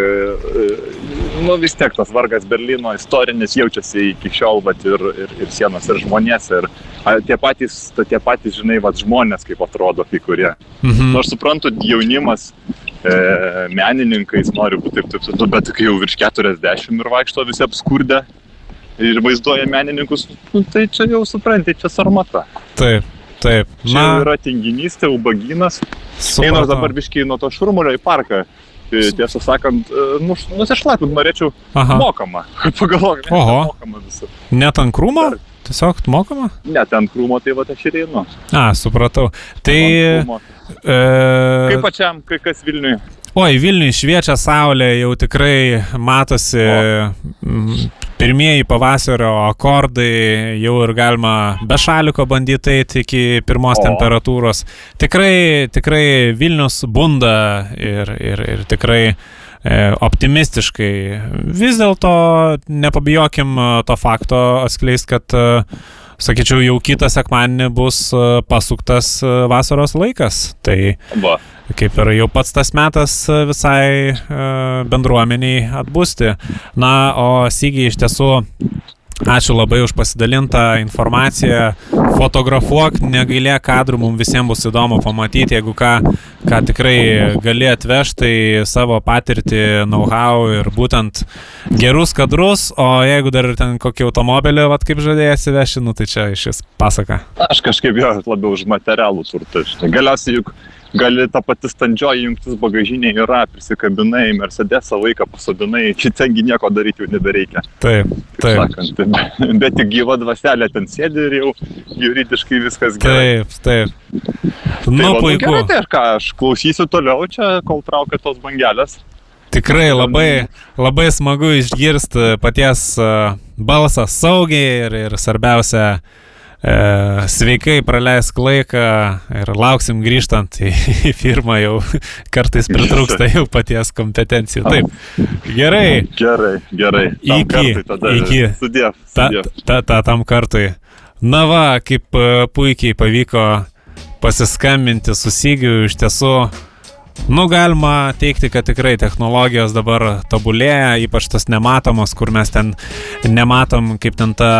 nu vis tiek tas vargas Berlyno istorinis jaučiasi iki šiol, bet ir, ir, ir sienos, ir žmonės, ir tie patys, tie patys žinai, vat, žmonės kaip atrodo kai kurie. Mhm. Nors nu, suprantu, jaunimas, e, menininkais nori būti taip, taip, taip, bet kai jau virš 40 ir vaikšto visi apskurdę ir vaizduoja menininkus, nu, tai čia jau supranti, čia sarmata. Taip. Taip. Na, čia yra tinginystė, ubaginas. Einas dabar biškiai nuo to šurmulio į parką. Tai tiesą sakant, e, nu, nusišlapint norėčiau Aha. mokamą. Pagalvok, ne, Oho. mokamą visą. Net ant krūmo? Tiesiog mokama? Net ant krūmo, tai va aš ir einu. A, supratau. Tai... E... Kaip pačiam, kai kas Vilniui? Oi, Vilniui šviečia saulė, jau tikrai matosi o. pirmieji pavasario akordai, jau ir galima be šaliko bandyti eiti iki pirmos o. temperatūros. Tikrai, tikrai Vilnius bunda ir, ir, ir tikrai e, optimistiškai. Vis dėlto nepabijokim to fakto atskleisti, kad sakyčiau, jau kitą sekmadienį bus pasuktas vasaros laikas. Tai Va kaip ir jau pats tas metas e, visai e, bendruomeniai atbūsti. Na, o Sygiai iš tiesų Ačiū labai už pasidalintą informaciją. Fotografuok, negailėk kadrų, mums visiems bus įdomu pamatyti, jeigu ką, ką tikrai gali atvežti, tai savo patirtį, know-how ir būtent gerus kadrus, o jeigu dar ten kokį automobilį, vad kaip žadėjai atsiveši, nu tai čia iš vis pasaka. Aš kažkaip jo labiau už materialų turtą. Galiausiai juk gali ta pati standžioji jungtis bagažinė yra, prisikabinai, Mercedesą vaiką pasodinai, šitengi nieko daryti jau nebereikia. Taip, taip. Sakant, bet, bet tik gyva dvaselė ten sėdi ir jau juridiškai viskas gerai. Taip, taip. Tai nu, va, puiku. Gerai, tai aš ką, aš klausysiu toliau čia, kol traukia tos bangelės. Tikrai labai, labai smagu išgirsti paties balsą saugiai ir, ir svarbiausia, E, sveikai praleisk laiką ir lauksim grįžtant į, į firmą jau kartais pritrūksta jau paties kompetencijų. Taip, gerai. Gerai, gerai. Tam iki. Tada, iki. Sudėv. Ta, ta, ta, tam kartui. Na va, kaip e, puikiai pavyko pasiskambinti su Sygiu iš tiesų. Nu, galima teikti, kad tikrai technologijos dabar tobulėja, ypač tas nematomos, kur mes ten nematom, kaip ten ta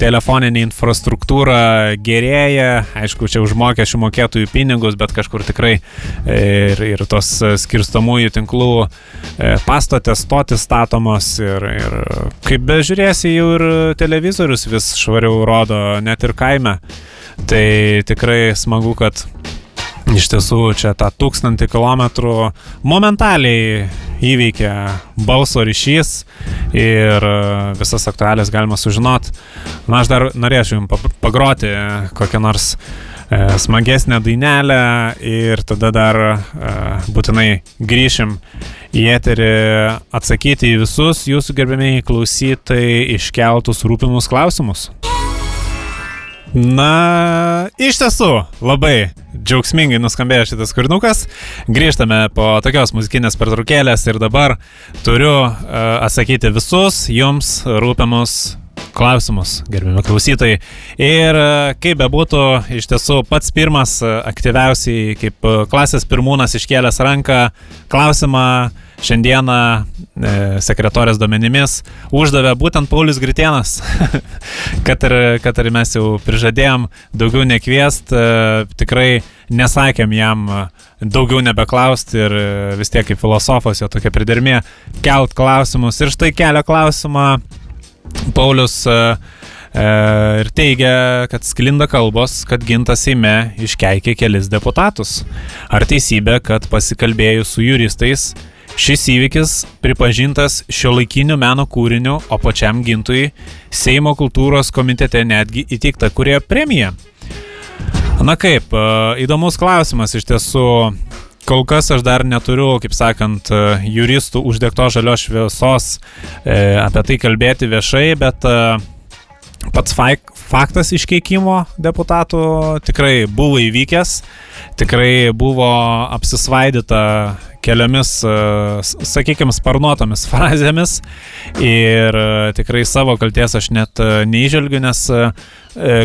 telefoninė infrastruktūra gerėja, aišku, čia už mokesčių mokėtojų pinigus, bet kažkur tikrai ir, ir tos skirstamųjų tinklų e, pastotės stotis statomos ir, ir kaip bežiūrėsi, jau ir televizorius vis švariau rodo, net ir kaime. Tai tikrai smagu, kad iš tiesų čia tą tūkstantį kilometrų momentaliai įveikia balso ryšys ir e, visas aktualės galima sužinot. Na, aš dar norėčiau jums pagroti kokią nors e, smagesnę dainelę ir tada dar e, būtinai grįšim į eterį atsakyti į visus jūsų gerbėmiai klausytai iškeltus rūpimus klausimus. Na, iš tiesų, labai džiaugsmingai nuskambėjo šitas kūrinukas. Grįžtame po tokios muzikinės pertraukėlės ir dabar turiu uh, atsakyti visus jums rūpimus klausimus, gerbimi klausytojai. Ir uh, kaip bebūtų, iš tiesų pats pirmas uh, aktyviausiai, kaip uh, klasės pirmūnas iškėlęs ranką, klausimą šiandieną e, sekretorės duomenimis uždavė būtent Paulius Gritienas, kad, ir, kad ir mes jau prižadėjom daugiau nekviest, e, tikrai nesakėm jam daugiau nebeklausti ir vis tiek kaip filosofas jo tokia pridermė kelt klausimus ir štai kelia klausimą Paulius uh, ir teigia, kad sklinda kalbos, kad gintas Seime iškeikė kelis deputatus. Ar teisybė, kad pasikalbėjus su juristais, šis įvykis pripažintas šio laikiniu meno kūriniu, o pačiam gintui Seimo kultūros komitete netgi įteikta kurie premija? Na kaip, e, įdomus klausimas iš tiesų. Kol kas aš dar neturiu, kaip sakant, e, juristų uždegto žalios šviesos e, apie tai kalbėti viešai, bet e, pats faktas iškeikimo deputatų tikrai buvo įvykęs, tikrai buvo apsisvaidyta keliomis, e, sakykime, sparnuotomis frazėmis ir e, tikrai savo kalties aš net neižvelgiu, nes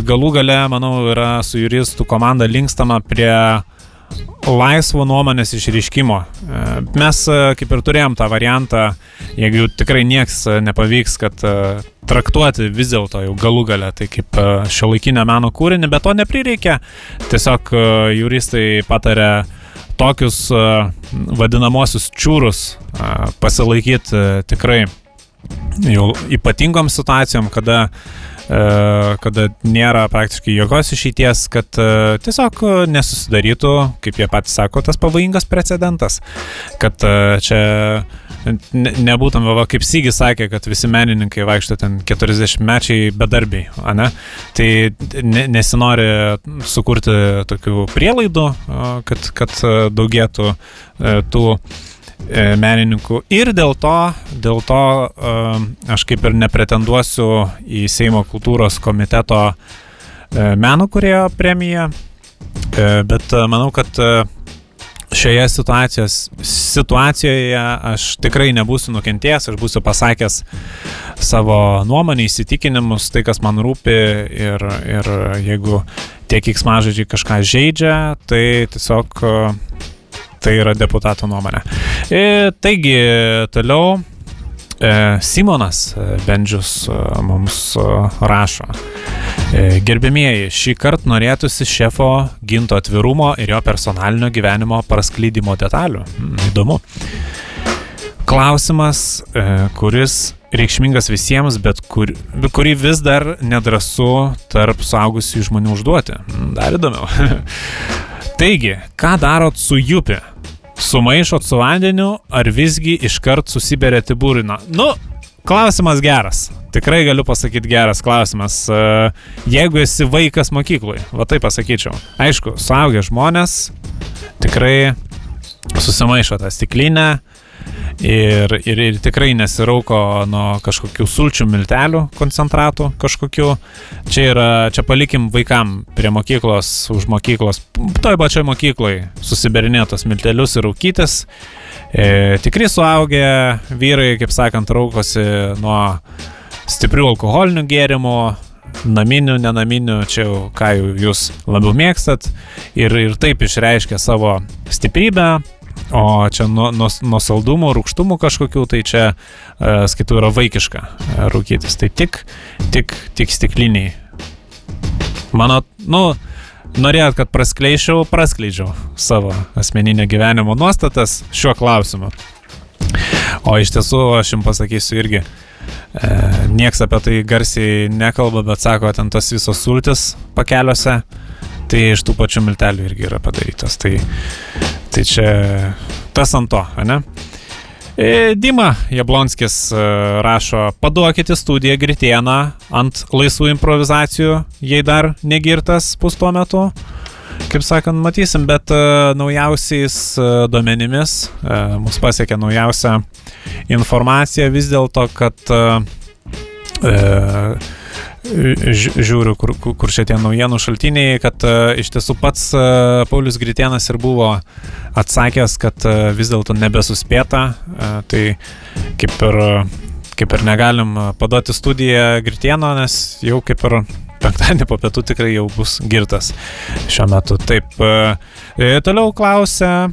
galų gale, manau, yra su juristų komanda linkstama prie laisvo nuomonės išryškimo. E, mes e, kaip ir turėjom tą variantą, jeigu tikrai nieks e, nepavyks, kad traktuoti vis dėlto jau galų galę, tai kaip šio laikinio meno kūrinį, bet to neprireikia. Tiesiog juristai patarė tokius vadinamosius čiūrus pasilaikyti tikrai jau ypatingom situacijom, kada kada nėra praktiškai jokios išeities, kad e, tiesiog nesusidarytų, kaip jie patys sako, tas pavojingas precedentas, kad e, čia nebūtum, va, kaip Sygis sakė, kad visi menininkai vaikšto ten 40 mečiai bedarbiai, ne? Tai nesinori sukurti tokių prielaidų, kad, kad daugėtų tų E, menininkų. Ir dėl to, dėl to e, aš kaip ir nepretenduosiu į Seimo kultūros komiteto e, meno kurėjo premiją, bet manau, kad šioje situacijoje aš tikrai nebūsiu nukentėjęs, aš būsiu pasakęs savo nuomonę, įsitikinimus, tai kas man rūpi ir, ir jeigu tie kiksmažodžiai kažką žaidžia, tai tiesiog Tai yra deputato nuomonė. E, taigi, toliau e, Simonas e, Bendžius mums rašo. Gerbėmieji, šį kartą norėtųsi šefo ginto atvirumo ir jo personalinio gyvenimo praskleidimo detalių. Hmm, įdomu. Klausimas, kuris reikšmingas visiems, bet kur, kurį vis dar nedrasu tarp saugusių žmonių užduoti. Hmm, dar įdomiau. Taigi, ką darot su jupi? Sumaišot su vandeniu ar visgi iškart susiberėt į būriną? Nu, klausimas geras. Tikrai galiu pasakyti geras klausimas. E, jeigu esi vaikas mokykloje, va tai pasakyčiau. Aišku, suaugę žmonės tikrai susimaišo tą stiklinę, ir, ir, ir tikrai nesirauko nuo kažkokių sulčių miltelių koncentratų kažkokių. Čia yra, čia palikim vaikam prie mokyklos, už mokyklos, toj pačioj mokyklai susiberinėtos miltelius ir raukytis. E, tikri suaugę vyrai, kaip sakant, raukosi nuo stiprių alkoholinių gėrimų, naminių, nenaminių, čia jau ką jūs labiau mėgstat ir, ir taip išreiškia savo stiprybę, O čia nuo, nuo, nuo saldumų, rūkštumų kažkokių, tai čia, uh, skaitau, yra vaikiška uh, rūkytis. Tai tik, tik, tik stikliniai. Mano, nu, norėjot, kad praskleičiau, praskleidžiau savo asmeninio gyvenimo nuostatas šiuo klausimu. O iš tiesų, aš jums pasakysiu irgi, e, nieks apie tai garsiai nekalba, bet sako, ten tos visos sultis pakeliuose, tai iš tų pačių miltelių irgi yra padarytos. Tai Tai čia tas ant to, ne? E, Dima Jablonskis e, rašo, paduokite studiją Gritieną ant laisvų improvizacijų, jei dar negirtas pus tuo metu. Kaip sakant, matysim, bet uh, naujausiais duomenimis mus pasiekė naujausia informacija vis dėlto, kad uh, žiūriu, kur, kur šitie naujienų šaltiniai, kad uh, iš tiesų pats uh, Paulius Gritienas ir buvo atsakęs, kad uh, vis dėlto nebesuspėta, uh, tai kaip ir, kaip ir negalim paduoti studiją Gritieno, nes jau kaip ir penktadienį po pietų tikrai jau bus girtas šiuo metu. Taip, uh, toliau klausia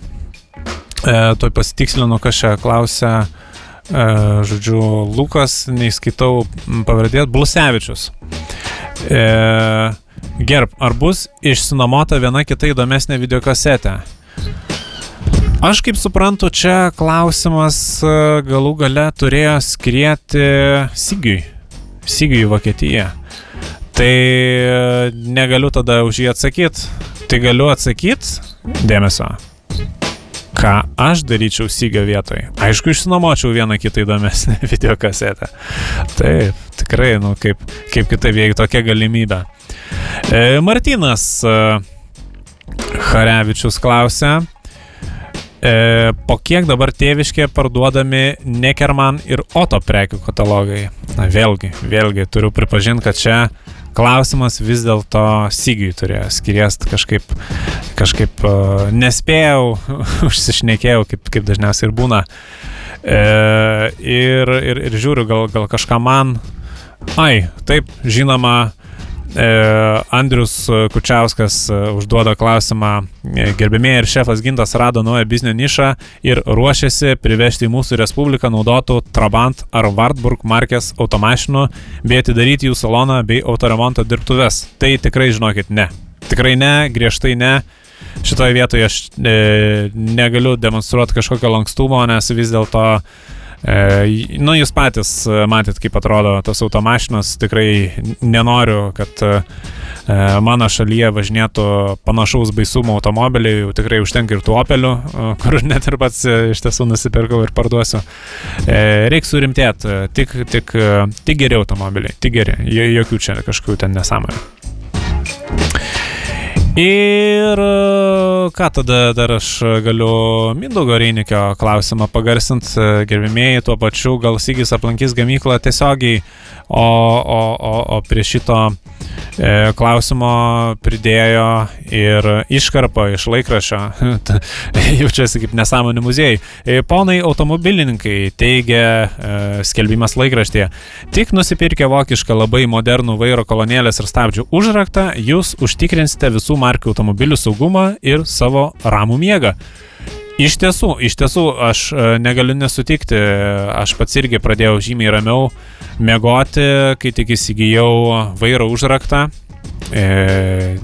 E, toj pasitikslinu, kas čia klausia, e, žodžiu, Lukas, neįskaitau pavardės, Blusevičius. E, gerb, ar bus išsinomota viena kita įdomesnė videokasetė? Aš kaip suprantu, čia klausimas e, galų gale turėjo skrieti Sigiui. Sigiui į Vokietiją. Tai e, negaliu tada už jį atsakyti. Tai galiu atsakyti, dėmesio, ką aš daryčiau Sigio vietoj. Aišku, išsinomočiau vieną kitą įdomesnę videokasetę. Taip, tikrai, nu kaip, kaip kitaip, jeigu tokia galimybė. E, Martinas e, Harevičius klausia, E, po kiek dabar tėviškė parduodami Nekerman ir Oto prekių katalogai? Na vėlgi, vėlgi turiu pripažinti, kad čia klausimas vis dėlto Sigiui turėjo skiriest kažkaip, kažkaip uh, nespėjau, užsišnekėjau, kaip, kaip dažniausiai ir būna. E, ir, ir, ir žiūriu, gal, gal kažką man. Ai, taip, žinoma, E, Andrius Kučiauskas e, užduoda klausimą, e, gerbėmėjai ir šefas Gintas rado naują biznio nišą ir ruošiasi privežti į mūsų respubliką naudotų Trabant ar Wartburg markės automašinų bei atidaryti jų saloną bei autoremonto dirbtuves. Tai tikrai žinokit, ne. Tikrai ne, griežtai ne. Šitoje vietoje aš e, negaliu demonstruoti kažkokio lankstumo, nes vis dėlto e, E, nu, jūs patys e, matėt, kaip atrodo tos automašinos, tikrai nenoriu, kad e, mano šalyje važinėtų panašaus baisumo automobiliai, jau tikrai užtenka ir tų opelių, kur net ir pats iš tiesų nusipirkau ir parduosiu. Reikia surimtėti, tik, tik, tik geri automobiliai, tik geri, jokių čia kažkokių ten nesąmonių. Ir e, ką tada dar aš galiu Mindaugo Reinikio klausimą pagarsinti, gerbimieji, tuo pačiu gal Sygis aplankys gamyklą tiesiogiai, o, o, o, o prie šito E, klausimo pridėjo ir iškarpą iš laikrašio. Jaučiasi kaip nesąmonė muziejai. E, ponai automobilininkai teigia e, skelbimas laikraštėje. Tik nusipirkę vokišką labai modernų vairo kolonėlės ir stabdžių užraktą, jūs užtikrinsite visų markių automobilių saugumą ir savo ramų miegą. Iš tiesų, iš tiesų, aš negaliu nesutikti, aš pats irgi pradėjau žymiai ramiau mėgoti, kai tik įsigijau vairo užraktą. E,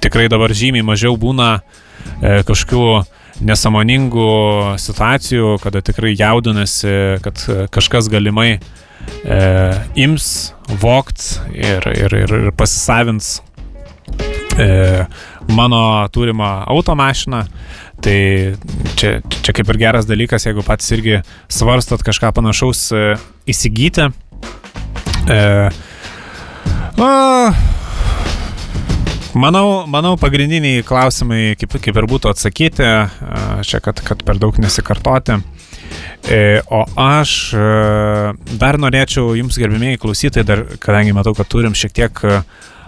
tikrai dabar žymiai mažiau būna e, kažkokių nesamoningų situacijų, kada tikrai jaudinasi, kad kažkas galimai e, ims, vokt ir, ir, ir, ir pasisavins e, mano turimą automašiną. Tai čia, čia kaip ir geras dalykas, jeigu pats irgi svarstot kažką panašaus e, įsigyti. E, a, Manau, manau, pagrindiniai klausimai, kaip, kaip ir būtų atsakyti, čia kad, kad per daug nesikartoti. E, o aš e, dar norėčiau jums, gerbimieji klausytojai, dar, kadangi matau, kad turim šiek tiek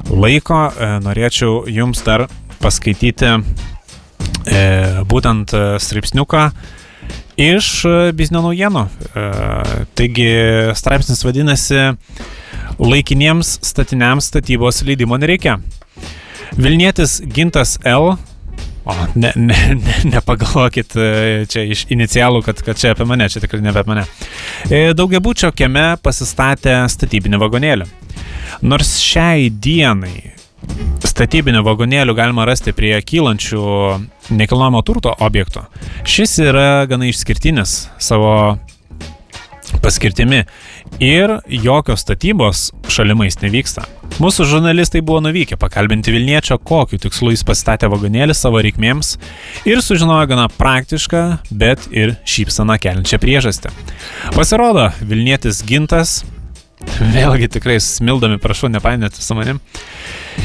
laiko, e, norėčiau jums dar paskaityti būtent straipsniuką iš e, biznio naujienų. E, taigi straipsnis vadinasi Laikiniems statiniams statybos leidimo nereikia. Vilnietis Gintas L. O, ne, ne, ne, nepagalvokit e, čia iš inicialų, kad, kad čia apie mane, čia tikrai ne apie mane. Daugiabučio kieme pasistatė statybinį vagonėlį. Nors šiai dienai statybinių vagonėlių galima rasti prie kylančių nekilnojamo turto objektų. Šis yra gana išskirtinis savo paskirtimi ir jokios statybos šalimais nevyksta. Mūsų žurnalistai buvo nuvykę pakalbinti Vilniečio, kokiu tikslu jis pastatė vagonėlį savo reikmėms ir sužinojo gana praktišką, bet ir šypsaną keliančią priežastį. Pasirodo, Vilnietis gintas Vėlgi tikrai smildomi, prašau, nepainėti su manim.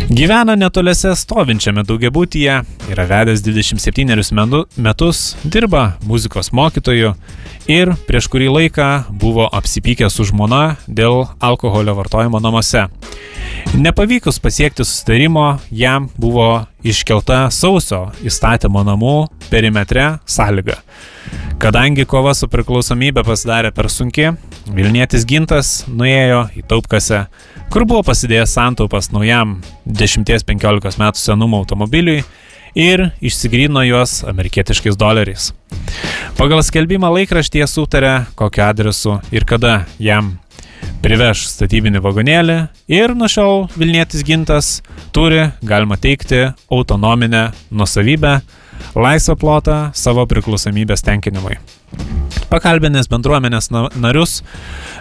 Gyvena netoliese stovinčiame daugiabutyje, yra vedęs 27 metus, dirba muzikos mokytoju ir prieš kurį laiką buvo apsipykęs su žmona dėl alkoholio vartojimo namuose. Nepavykus pasiekti sustarimo, jam buvo iškelta sausio įstatymo namų perimetre sąlyga. Kadangi kova su priklausomybė pasidarė per sunki, Vilnietis Gintas nuėjo į taupkasę, kur buvo pasidėjęs santaupas naujam 10-15 metų senumo automobiliui ir išsigrino juos amerikietiškais doleriais. Pagal skelbimą laikraštyje sutarė, kokiu adresu ir kada jam priveš statybinį vagonėlį ir nuo šiol Vilnietis gintas turi, galima teikti, autonominę nusavybę, laisvą plotą savo priklausomybės tenkinimui. Pakalbinęs bendruomenės narius,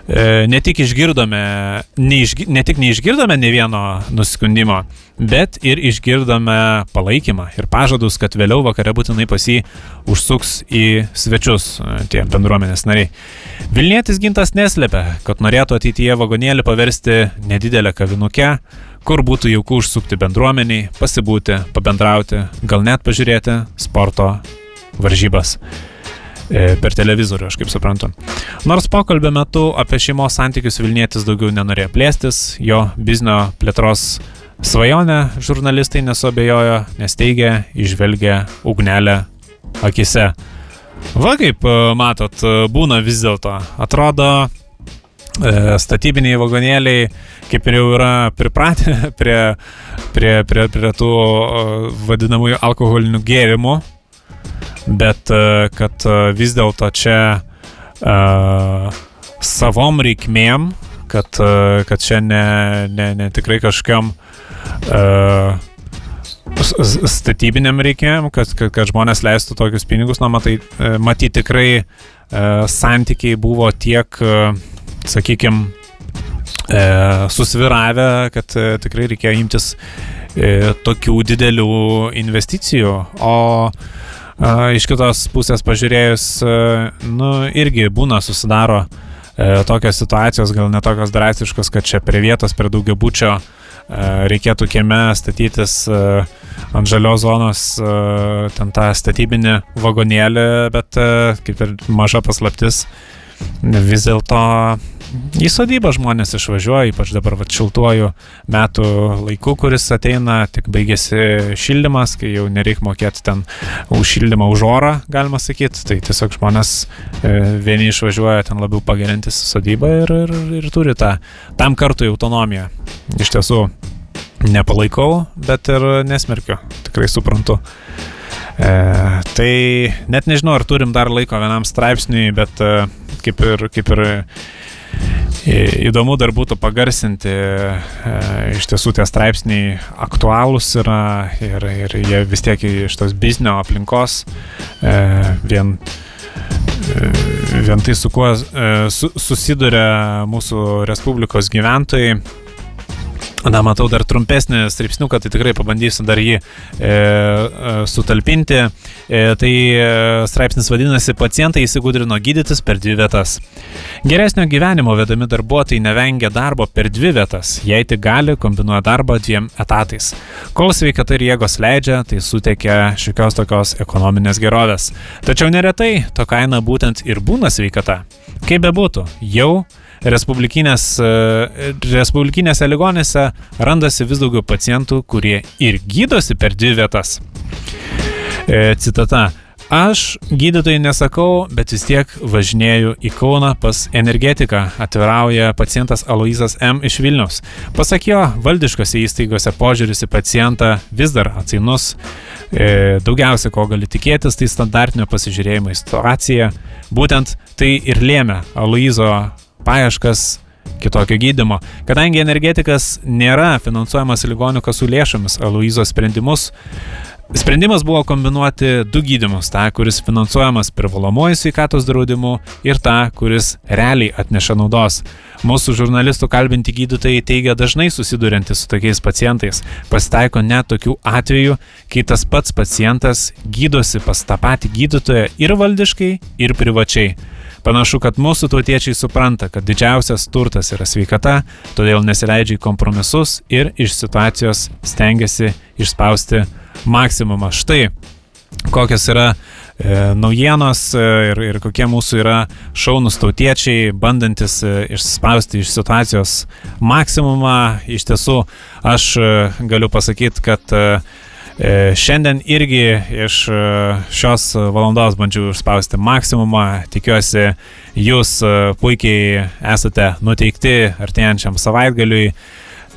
e, ne tik išgirdome, neišgi, ne tik neišgirdome ne vieno nusiskundimo, bet ir išgirdome palaikymą ir pažadus, kad vėliau vakare būtinai pas jį užsuks į svečius e, tie bendruomenės nariai. Vilnietis gintas neslėpia, kad norėtų ateityje vagonėlį paversti nedidelę kavinukę, kur būtų jauku užsukti bendruomeniai, pasibūti, pabendrauti, gal net pažiūrėti sporto varžybas. E, per televizorių, aš kaip suprantu. Nors pokalbio metu apie šeimos santykius Vilnietis daugiau nenorėjo plėstis, jo biznio plėtros svajonę žurnalistai nesuabejojo, nes teigia, išvelgia ugnelę akise. Va kaip e, matot, e, būna vis dėlto. Atrodo, statybiniai vagonėliai kaip ir jau yra pripratę prie, prie, prie, prie tų vadinamųjų alkoholinių gėrimų, bet e, kad e, vis dėlto čia uh, savom reikmėm, kad, uh, kad čia ne, ne, ne tikrai kažkam uh, statybiniam reikėjim, kad, kad, kad žmonės leistų tokius pinigus, na, matai, matai tikrai uh, santykiai buvo tiek, uh, sakykime, uh, susviravę, kad uh, tikrai reikėjo imtis uh, tokių didelių investicijų. O Iš kitos pusės pažiūrėjus, nu, irgi būna susidaro e, tokios situacijos, gal netokios drastiškos, kad čia prie vietos, prie daugiabučio e, reikėtų kieme statytis e, ant žalios zonos ten tą statybinį vagonėlį, bet kaip ir maža paslaptis, vis dėlto į sodybą žmonės išvažiuoja, ypač dabar va, šiltuoju metų laiku, kuris ateina, tik baigėsi šildymas, kai jau nereikia mokėti ten už šildymą, už orą, galima sakyti. Tai tiesiog žmonės e, vieni išvažiuoja ten labiau pagerinti sodybą ir, ir, ir turi tą tam kartui autonomiją. Iš tiesų nepalaikau, bet ir nesmerkiu, tikrai suprantu. E, tai net nežinau, ar turim dar laiko vienam straipsniui, bet e, kaip ir, kaip ir Įdomu dar būtų pagarsinti, e, iš tiesų tie straipsniai aktualūs yra ir, ir jie vis tiek iš tos biznio aplinkos e, vien, e, vien tai, su kuo su, susiduria mūsų Respublikos gyventojai Na, matau dar trumpesnį straipsniuką, tai tikrai pabandysiu dar jį e, e, sutalpinti. E, tai e, straipsnis vadinasi Pacientai įsigudrino gydytis per dvi vietas. Geresnio gyvenimo vedami darbuotojai nevengia darbo per dvi vietas, jei tik gali, kombinuoja darbą dviem etatais. Kol sveikata ir jėgos leidžia, tai suteikia šiokios tokios ekonominės gerovės. Tačiau neretai to kaina būtent ir būna sveikata. Kaip bebūtų, jau Respublikinės, e, Respublikinėse ligonėse randasi vis daugiau pacientų, kurie ir gydosi per dvi vietas. E, citata. Aš gydytojai nesakau, bet vis tiek važinėju į Kauną pas energetiką, atvirauja pacientas Aloizas M. iš Vilnius. Pasak jo, valdiškose įstaigose požiūris į pacientą vis dar atsainus. E, daugiausia, ko gali tikėtis, tai standartinio pasižiūrėjimo į situaciją. Būtent tai ir lėmė Aloizo paieškas kitokio gydimo. Kadangi energetikas nėra finansuojamas ligonių kasų lėšomis, Aloizos sprendimus, sprendimas buvo kombinuoti du gydimus - tą, kuris finansuojamas privalomuoju sveikatos draudimu ir tą, kuris realiai atneša naudos. Mūsų žurnalistų kalbinti gydytojai teigia dažnai susidurianti su tokiais pacientais. Pasitaiko net tokių atvejų, kai tas pats pacientas gydosi pas tą patį gydytoją ir valdiškai, ir privačiai. Panašu, kad mūsų tautiečiai supranta, kad didžiausias turtas yra sveikata, todėl nesileidžia į kompromisus ir iš situacijos stengiasi išspausti maksimumą. Štai kokios yra e, naujienos e, ir, ir kokie mūsų yra šaunus tautiečiai, bandantis e, išspausti iš situacijos maksimumą. Iš tiesų, aš e, galiu pasakyti, kad e, šiandien irgi iš e, šios valandos bandžiau išspausti maksimumą. Tikiuosi, jūs e, puikiai esate nuteikti artėjančiam savaitgaliui.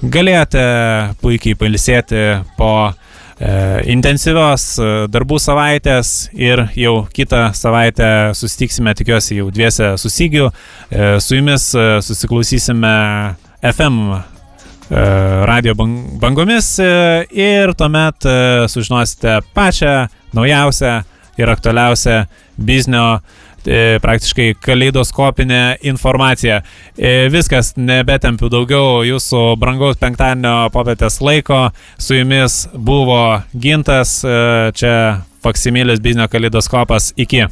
Galėjote puikiai palisėti po intensyvios darbų savaitės ir jau kitą savaitę susitiksime, tikiuosi, jau dviese susigiu. Su jumis susiklausysime FM radio bangomis ir tuomet sužinosite pačią naujausią ir aktualiausią biznio E, praktiškai kaleidoskopinė informacija. E, viskas, nebetempiu daugiau jūsų brangaus penktadienio popietės laiko. Su jumis buvo Gintas, e, čia Faksimilės biznio kaleidoskopas. Iki.